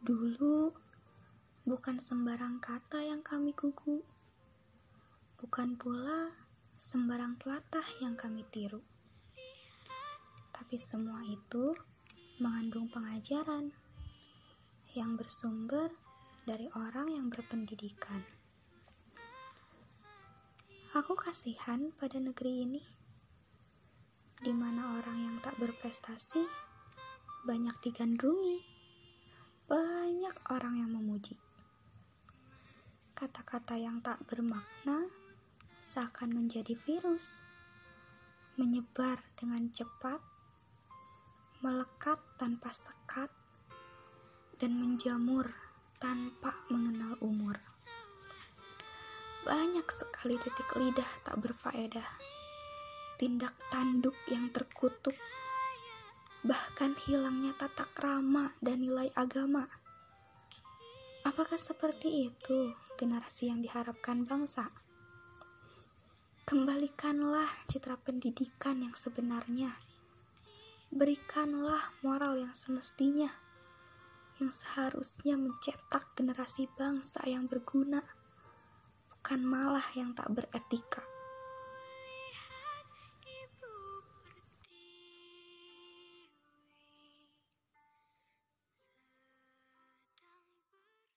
Dulu, bukan sembarang kata yang kami gugu, bukan pula sembarang telatah yang kami tiru, tapi semua itu mengandung pengajaran yang bersumber dari orang yang berpendidikan. Aku kasihan pada negeri ini, di mana orang yang tak berprestasi banyak digandrungi, banyak orang yang memuji. Kata-kata yang tak bermakna seakan menjadi virus, menyebar dengan cepat, melekat tanpa sekat, dan menjamur tanpa mengenal umur. Banyak sekali titik lidah tak berfaedah, tindak tanduk yang terkutuk, bahkan hilangnya tata krama dan nilai agama. Apakah seperti itu generasi yang diharapkan bangsa? Kembalikanlah citra pendidikan yang sebenarnya. Berikanlah moral yang semestinya, yang seharusnya mencetak generasi bangsa yang berguna bukan malah yang tak beretika.